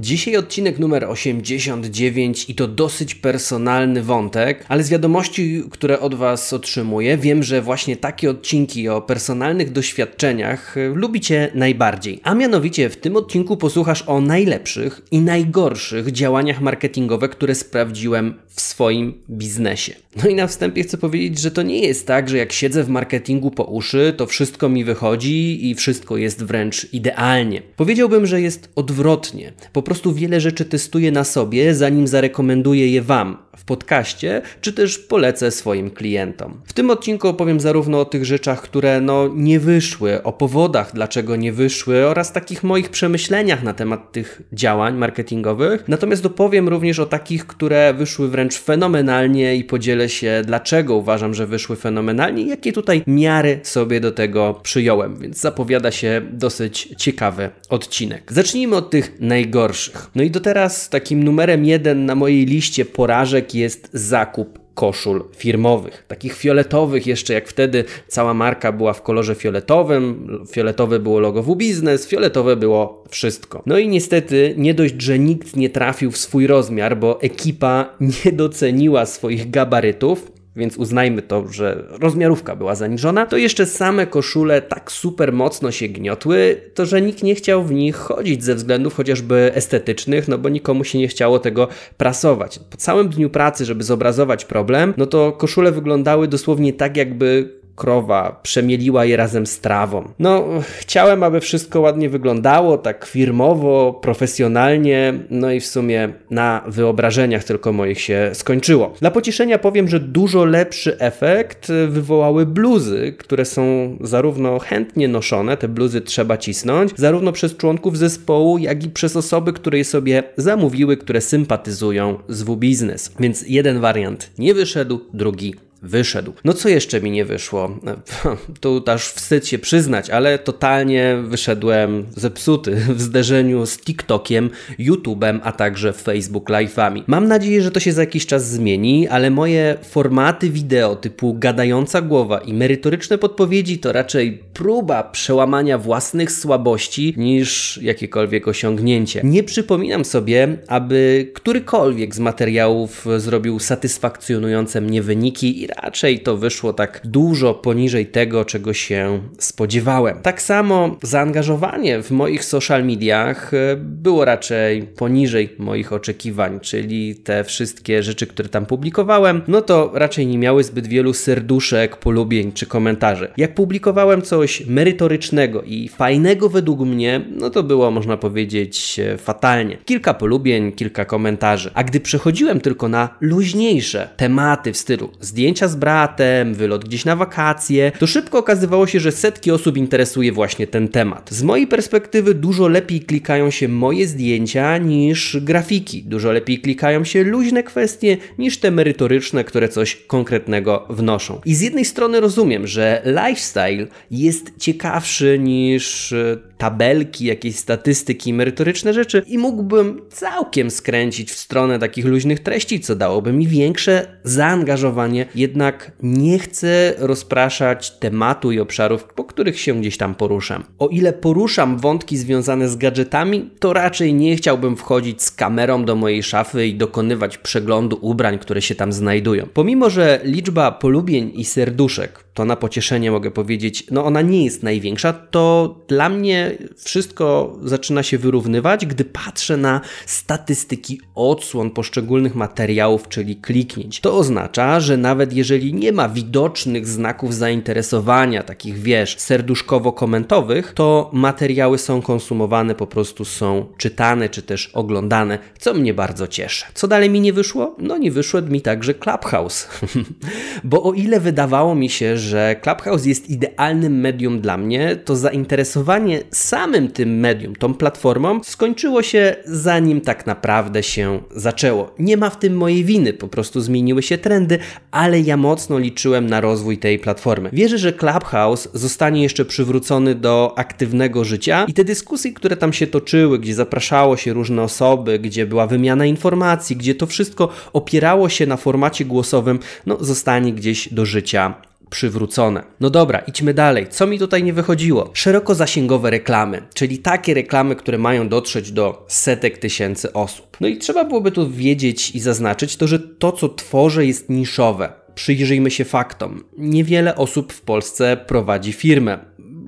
Dzisiaj odcinek numer 89 i to dosyć personalny wątek, ale z wiadomości, które od Was otrzymuję, wiem, że właśnie takie odcinki o personalnych doświadczeniach y, lubicie najbardziej. A mianowicie w tym odcinku posłuchasz o najlepszych i najgorszych działaniach marketingowych, które sprawdziłem w swoim biznesie. No i na wstępie chcę powiedzieć, że to nie jest tak, że jak siedzę w marketingu po uszy, to wszystko mi wychodzi i wszystko jest wręcz idealnie. Powiedziałbym, że jest odwrotnie. Po prostu wiele rzeczy testuję na sobie, zanim zarekomenduję je Wam podcaście, czy też polecę swoim klientom. W tym odcinku opowiem zarówno o tych rzeczach, które no nie wyszły, o powodach, dlaczego nie wyszły oraz takich moich przemyśleniach na temat tych działań marketingowych. Natomiast opowiem również o takich, które wyszły wręcz fenomenalnie i podzielę się, dlaczego uważam, że wyszły fenomenalnie i jakie tutaj miary sobie do tego przyjąłem, więc zapowiada się dosyć ciekawy odcinek. Zacznijmy od tych najgorszych. No i do teraz takim numerem jeden na mojej liście porażek jest zakup koszul firmowych, takich fioletowych jeszcze jak wtedy cała marka była w kolorze fioletowym, fioletowe było logo w biznes, fioletowe było wszystko. No i niestety nie dość, że nikt nie trafił w swój rozmiar, bo ekipa nie doceniła swoich gabarytów, więc uznajmy to, że rozmiarówka była zaniżona, to jeszcze same koszule tak super mocno się gniotły, to że nikt nie chciał w nich chodzić ze względów chociażby estetycznych, no bo nikomu się nie chciało tego prasować. Po całym dniu pracy, żeby zobrazować problem, no to koszule wyglądały dosłownie tak, jakby krowa, przemieliła je razem z trawą. No, chciałem, aby wszystko ładnie wyglądało, tak firmowo, profesjonalnie, no i w sumie na wyobrażeniach tylko moich się skończyło. Dla pocieszenia powiem, że dużo lepszy efekt wywołały bluzy, które są zarówno chętnie noszone, te bluzy trzeba cisnąć, zarówno przez członków zespołu, jak i przez osoby, które je sobie zamówiły, które sympatyzują z W-Biznes. Więc jeden wariant nie wyszedł, drugi wyszedł. No co jeszcze mi nie wyszło? Tu aż wstyd się przyznać, ale totalnie wyszedłem zepsuty w zderzeniu z TikTokiem, YouTube'em, a także Facebook Live'ami. Mam nadzieję, że to się za jakiś czas zmieni, ale moje formaty wideo typu gadająca głowa i merytoryczne podpowiedzi to raczej próba przełamania własnych słabości niż jakiekolwiek osiągnięcie. Nie przypominam sobie, aby którykolwiek z materiałów zrobił satysfakcjonujące mnie wyniki raczej to wyszło tak dużo poniżej tego, czego się spodziewałem. Tak samo zaangażowanie w moich social mediach e, było raczej poniżej moich oczekiwań, czyli te wszystkie rzeczy, które tam publikowałem, no to raczej nie miały zbyt wielu serduszek, polubień czy komentarzy. Jak publikowałem coś merytorycznego i fajnego według mnie, no to było można powiedzieć e, fatalnie. Kilka polubień, kilka komentarzy. A gdy przechodziłem tylko na luźniejsze tematy w stylu zdjęć zdjęcia z bratem, wylot gdzieś na wakacje, to szybko okazywało się, że setki osób interesuje właśnie ten temat. Z mojej perspektywy dużo lepiej klikają się moje zdjęcia niż grafiki. Dużo lepiej klikają się luźne kwestie niż te merytoryczne, które coś konkretnego wnoszą. I z jednej strony rozumiem, że lifestyle jest ciekawszy niż e, tabelki, jakieś statystyki, merytoryczne rzeczy i mógłbym całkiem skręcić w stronę takich luźnych treści, co dałoby mi większe zaangażowanie jednak nie chcę rozpraszać tematu i obszarów, po których się gdzieś tam poruszam. O ile poruszam wątki związane z gadżetami, to raczej nie chciałbym wchodzić z kamerą do mojej szafy i dokonywać przeglądu ubrań, które się tam znajdują. Pomimo, że liczba polubień i serduszek to na pocieszenie mogę powiedzieć, no ona nie jest największa, to dla mnie wszystko zaczyna się wyrównywać, gdy patrzę na statystyki odsłon poszczególnych materiałów, czyli kliknięć. To oznacza, że nawet jeżeli nie ma widocznych znaków zainteresowania, takich wiesz, serduszkowo-komentowych, to materiały są konsumowane, po prostu są czytane czy też oglądane, co mnie bardzo cieszy. Co dalej mi nie wyszło? No nie wyszło mi także Clubhouse. Bo o ile wydawało mi się, że że Clubhouse jest idealnym medium dla mnie, to zainteresowanie samym tym medium, tą platformą, skończyło się zanim tak naprawdę się zaczęło. Nie ma w tym mojej winy, po prostu zmieniły się trendy, ale ja mocno liczyłem na rozwój tej platformy. Wierzę, że Clubhouse zostanie jeszcze przywrócony do aktywnego życia i te dyskusje, które tam się toczyły, gdzie zapraszało się różne osoby, gdzie była wymiana informacji, gdzie to wszystko opierało się na formacie głosowym, no zostanie gdzieś do życia przywrócone. No dobra, idźmy dalej. Co mi tutaj nie wychodziło? Szerokozasięgowe reklamy, czyli takie reklamy, które mają dotrzeć do setek tysięcy osób. No i trzeba byłoby tu wiedzieć i zaznaczyć to, że to, co tworzę, jest niszowe. Przyjrzyjmy się faktom. Niewiele osób w Polsce prowadzi firmę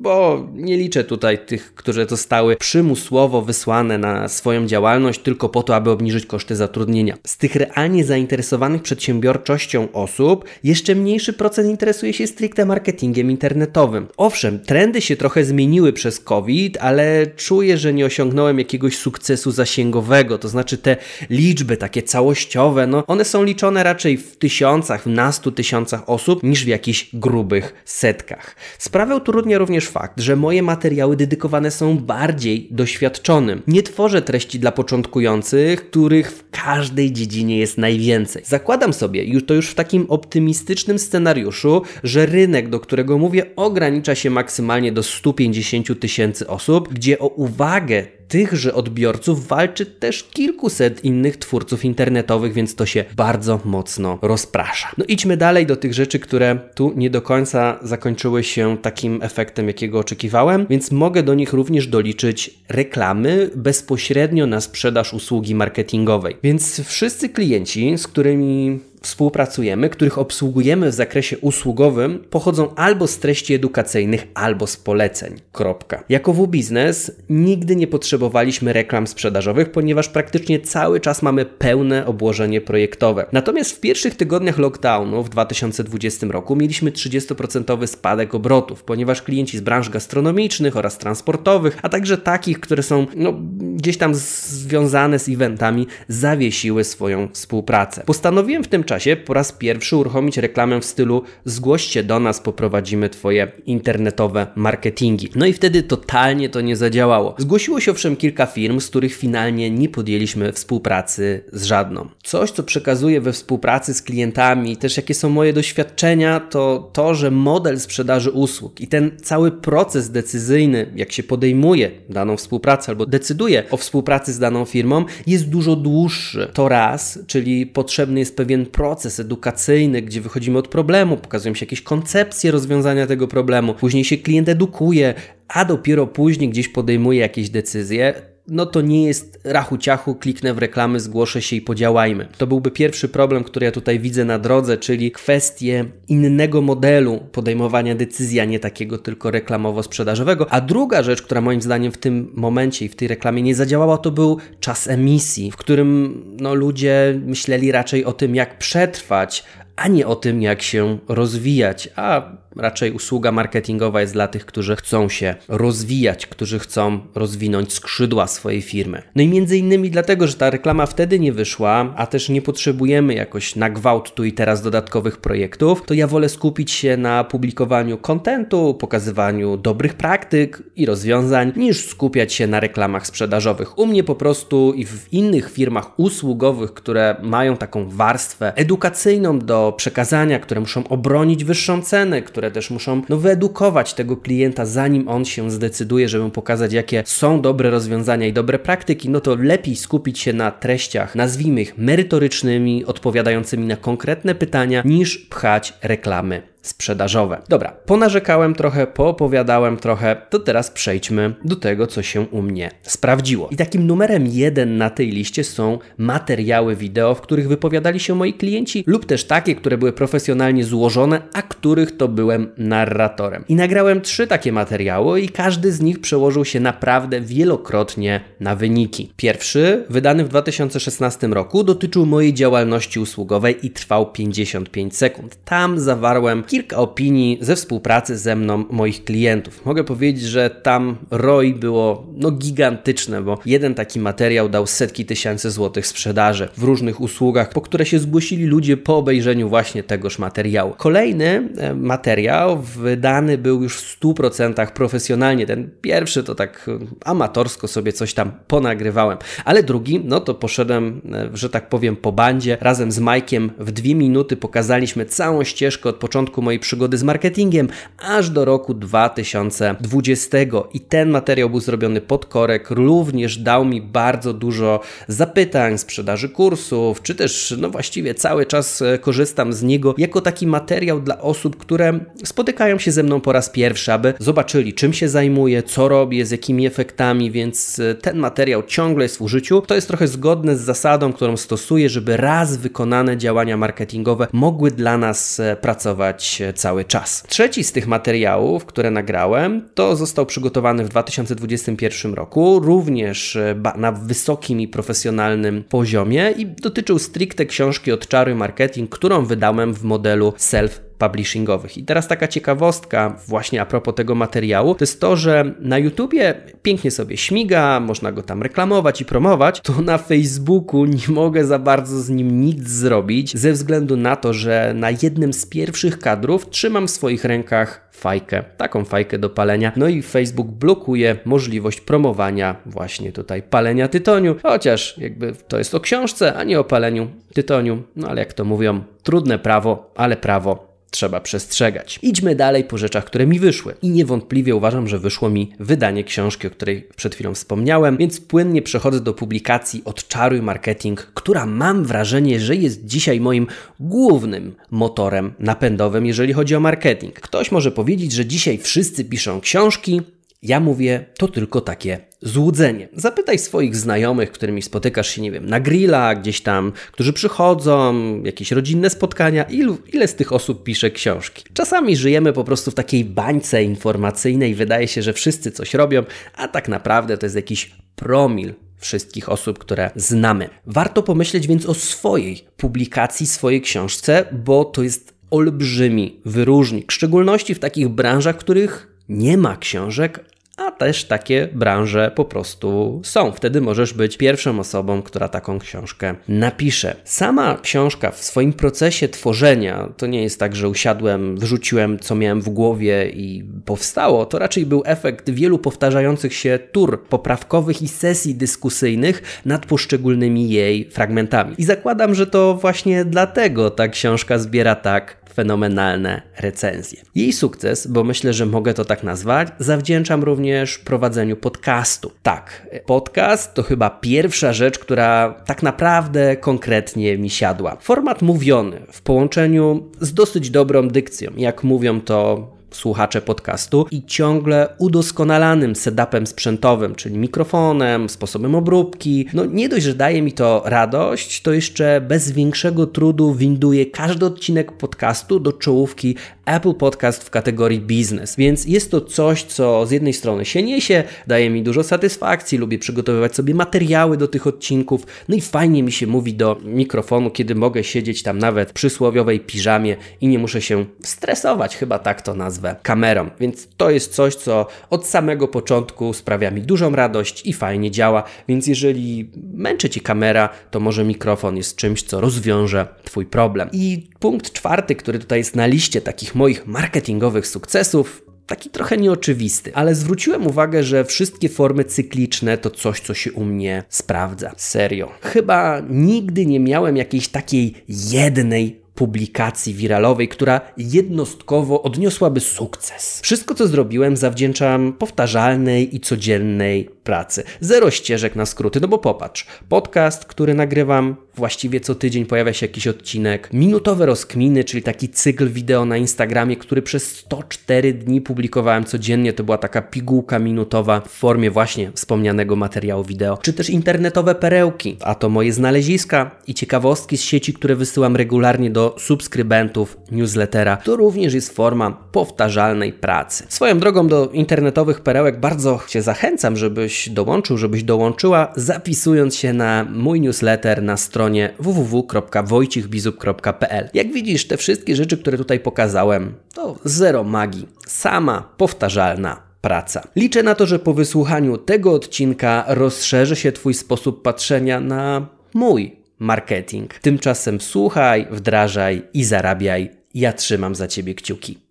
bo nie liczę tutaj tych, które zostały przymusowo wysłane na swoją działalność tylko po to, aby obniżyć koszty zatrudnienia. Z tych realnie zainteresowanych przedsiębiorczością osób, jeszcze mniejszy procent interesuje się stricte marketingiem internetowym. Owszem, trendy się trochę zmieniły przez COVID, ale czuję, że nie osiągnąłem jakiegoś sukcesu zasięgowego, to znaczy te liczby takie całościowe, no one są liczone raczej w tysiącach, w nastu tysiącach osób niż w jakichś grubych setkach. Sprawę utrudnia również fakt, że moje materiały dedykowane są bardziej doświadczonym. Nie tworzę treści dla początkujących, których w każdej dziedzinie jest najwięcej. Zakładam sobie, już to już w takim optymistycznym scenariuszu, że rynek, do którego mówię, ogranicza się maksymalnie do 150 tysięcy osób, gdzie o uwagę tychże odbiorców walczy też kilkuset innych twórców internetowych, więc to się bardzo mocno rozprasza. No idźmy dalej do tych rzeczy, które tu nie do końca zakończyły się takim efektem, jakiego oczekiwałem, więc mogę do nich również doliczyć reklamy bezpośrednio na sprzedaż usługi marketingowej. Więc wszyscy klienci, z którymi współpracujemy, których obsługujemy w zakresie usługowym, pochodzą albo z treści edukacyjnych, albo z poleceń. Kropka. Jako W-Biznes nigdy nie potrzebowaliśmy reklam sprzedażowych, ponieważ praktycznie cały czas mamy pełne obłożenie projektowe. Natomiast w pierwszych tygodniach lockdownu w 2020 roku mieliśmy 30% spadek obrotów, ponieważ klienci z branż gastronomicznych oraz transportowych, a także takich, które są no, gdzieś tam związane z eventami, zawiesiły swoją współpracę. Postanowiłem w tym czasie po raz pierwszy uruchomić reklamę w stylu zgłoście do nas, poprowadzimy Twoje internetowe marketingi. No i wtedy totalnie to nie zadziałało. Zgłosiło się owszem kilka firm, z których finalnie nie podjęliśmy współpracy z żadną. Coś, co przekazuję we współpracy z klientami, też jakie są moje doświadczenia, to to, że model sprzedaży usług i ten cały proces decyzyjny, jak się podejmuje daną współpracę albo decyduje o współpracy z daną firmą, jest dużo dłuższy. To raz, czyli potrzebny jest pewien proces edukacyjny, gdzie wychodzimy od problemu, pokazują się jakieś koncepcje rozwiązania tego problemu, później się klient edukuje, a dopiero później gdzieś podejmuje jakieś decyzje no to nie jest rachu ciachu, kliknę w reklamy, zgłoszę się i podziałajmy. To byłby pierwszy problem, który ja tutaj widzę na drodze, czyli kwestię innego modelu podejmowania decyzji, a nie takiego tylko reklamowo-sprzedażowego. A druga rzecz, która moim zdaniem w tym momencie i w tej reklamie nie zadziałała, to był czas emisji, w którym no, ludzie myśleli raczej o tym, jak przetrwać, a nie o tym, jak się rozwijać, a raczej usługa marketingowa jest dla tych, którzy chcą się rozwijać, którzy chcą rozwinąć skrzydła swojej firmy. No i między innymi dlatego, że ta reklama wtedy nie wyszła, a też nie potrzebujemy jakoś na gwałt tu i teraz dodatkowych projektów, to ja wolę skupić się na publikowaniu kontentu, pokazywaniu dobrych praktyk i rozwiązań, niż skupiać się na reklamach sprzedażowych. U mnie po prostu i w innych firmach usługowych, które mają taką warstwę edukacyjną do przekazania, które muszą obronić wyższą cenę, które też muszą no, wyedukować tego klienta, zanim on się zdecyduje, żeby mu pokazać, jakie są dobre rozwiązania i dobre praktyki, no to lepiej skupić się na treściach, nazwijmy ich merytorycznymi, odpowiadającymi na konkretne pytania, niż pchać reklamy sprzedażowe. Dobra, ponarzekałem trochę, poopowiadałem trochę, to teraz przejdźmy do tego, co się u mnie sprawdziło. I takim numerem jeden na tej liście są materiały wideo, w których wypowiadali się moi klienci, lub też takie, które były profesjonalnie złożone, a których to byłem narratorem. I nagrałem trzy takie materiały i każdy z nich przełożył się naprawdę wielokrotnie na wyniki. Pierwszy, wydany w 2016 roku, dotyczył mojej działalności usługowej i trwał 55 sekund. Tam zawarłem kilka opinii ze współpracy ze mną moich klientów. Mogę powiedzieć, że tam ROI było no gigantyczne, bo jeden taki materiał dał setki tysięcy złotych sprzedaży w różnych usługach, po które się zgłosili ludzie po obejrzeniu właśnie tegoż materiału. Kolejny e, materiał wydany był już w 100% profesjonalnie. Ten pierwszy to tak e, amatorsko sobie coś tam ponagrywałem, ale drugi, no to poszedłem, e, że tak powiem, po bandzie. Razem z Majkiem w dwie minuty pokazaliśmy całą ścieżkę od początku mojej przygody z marketingiem, aż do roku 2020. I ten materiał był zrobiony pod korek, również dał mi bardzo dużo zapytań, sprzedaży kursów, czy też, no właściwie cały czas e, korzystam z niego jako taki materiał dla osób, które spotykają się ze mną po raz pierwszy, aby zobaczyli, czym się zajmuję, co robię, z jakimi efektami, więc e, ten materiał ciągle jest w użyciu. To jest trochę zgodne z zasadą, którą stosuję, żeby raz wykonane działania marketingowe mogły dla nas e, cały czas. Trzeci z tych materiałów, które nagrałem, to został przygotowany w 2021 roku, również na wysokim i profesjonalnym poziomie i dotyczył stricte książki od Czaruj Marketing, którą wydałem w modelu self publishingowych. I teraz taka ciekawostka właśnie a propos tego materiału, to jest to, że na YouTubie pięknie sobie śmiga, można go tam reklamować i promować, to na Facebooku nie mogę za bardzo z nim nic zrobić, ze względu na to, że na jednym z pierwszych kadrów trzymam w swoich rękach fajkę, taką fajkę do palenia. No i Facebook blokuje możliwość promowania właśnie tutaj palenia tytoniu, chociaż jakby to jest o książce, a nie o paleniu tytoniu. No ale jak to mówią, trudne prawo, ale prawo trzeba przestrzegać. Idźmy dalej po rzeczach, które mi wyszły. I niewątpliwie uważam, że wyszło mi wydanie książki, o której przed chwilą wspomniałem, więc płynnie przechodzę do publikacji Odczaruj Marketing, która mam wrażenie, że jest dzisiaj moim głównym motorem napędowym, jeżeli chodzi o marketing. Ktoś może powiedzieć, że dzisiaj wszyscy piszą książki, ja mówię, to tylko takie złudzenie. Zapytaj swoich znajomych, którymi spotykasz się, nie wiem, na grilla, gdzieś tam, którzy przychodzą, jakieś rodzinne spotkania, ilu, ile z tych osób pisze książki. Czasami żyjemy po prostu w takiej bańce informacyjnej, wydaje się, że wszyscy coś robią, a tak naprawdę to jest jakiś promil wszystkich osób, które znamy. Warto pomyśleć więc o swojej publikacji, swojej książce, bo to jest olbrzymi wyróżnik, w szczególności w takich branżach, których nie ma książek, a też takie branże po prostu są. Wtedy możesz być pierwszą osobą, która taką książkę napisze. Sama książka w swoim procesie tworzenia to nie jest tak, że usiadłem, wrzuciłem co miałem w głowie i powstało. To raczej był efekt wielu powtarzających się tur poprawkowych i sesji dyskusyjnych nad poszczególnymi jej fragmentami. I zakładam, że to właśnie dlatego ta książka zbiera tak fenomenalne recenzje. Jej sukces, bo myślę, że mogę to tak nazwać, zawdzięczam również prowadzeniu podcastu. Tak, podcast to chyba pierwsza rzecz, która tak naprawdę konkretnie mi siadła. Format mówiony w połączeniu z dosyć dobrą dykcją, jak mówią to słuchacze podcastu i ciągle udoskonalanym setupem sprzętowym, czyli mikrofonem, sposobem obróbki. No nie dość, że daje mi to radość, to jeszcze bez większego trudu winduje każdy odcinek podcastu do czołówki Apple Podcast w kategorii biznes. Więc jest to coś, co z jednej strony się niesie, daje mi dużo satysfakcji, lubię przygotowywać sobie materiały do tych odcinków, no i fajnie mi się mówi do mikrofonu, kiedy mogę siedzieć tam nawet w przysłowiowej piżamie i nie muszę się stresować, chyba tak to nazwę, kamerą. Więc to jest coś, co od samego początku sprawia mi dużą radość i fajnie działa, więc jeżeli męczy Ci kamera, to może mikrofon jest czymś, co rozwiąże Twój problem. I punkt czwarty, który tutaj jest na liście takich moich marketingowych sukcesów, taki trochę nieoczywisty, ale zwróciłem uwagę, że wszystkie formy cykliczne to coś, co się u mnie sprawdza. Serio. Chyba nigdy nie miałem jakiejś takiej jednej publikacji wiralowej, która jednostkowo odniosłaby sukces. Wszystko, co zrobiłem, zawdzięczam powtarzalnej i codziennej pracy. Zero ścieżek na skróty, no bo popatrz, podcast, który nagrywam właściwie co tydzień pojawia się jakiś odcinek, minutowe rozkminy, czyli taki cykl wideo na Instagramie, który przez 104 dni publikowałem codziennie, to była taka pigułka minutowa w formie właśnie wspomnianego materiału wideo, czy też internetowe perełki, a to moje znaleziska i ciekawostki z sieci, które wysyłam regularnie do subskrybentów newslettera. To również jest forma powtarzalnej pracy. Swoją drogą do internetowych perełek bardzo Cię zachęcam, żebyś dołączył, żebyś dołączyła, zapisując się na mój newsletter na stronie www.wojcichbizup.pl. Jak widzisz, te wszystkie rzeczy, które tutaj pokazałem, to zero magii, sama powtarzalna praca. Liczę na to, że po wysłuchaniu tego odcinka rozszerzy się Twój sposób patrzenia na mój marketing. Tymczasem słuchaj, wdrażaj i zarabiaj. Ja trzymam za Ciebie kciuki.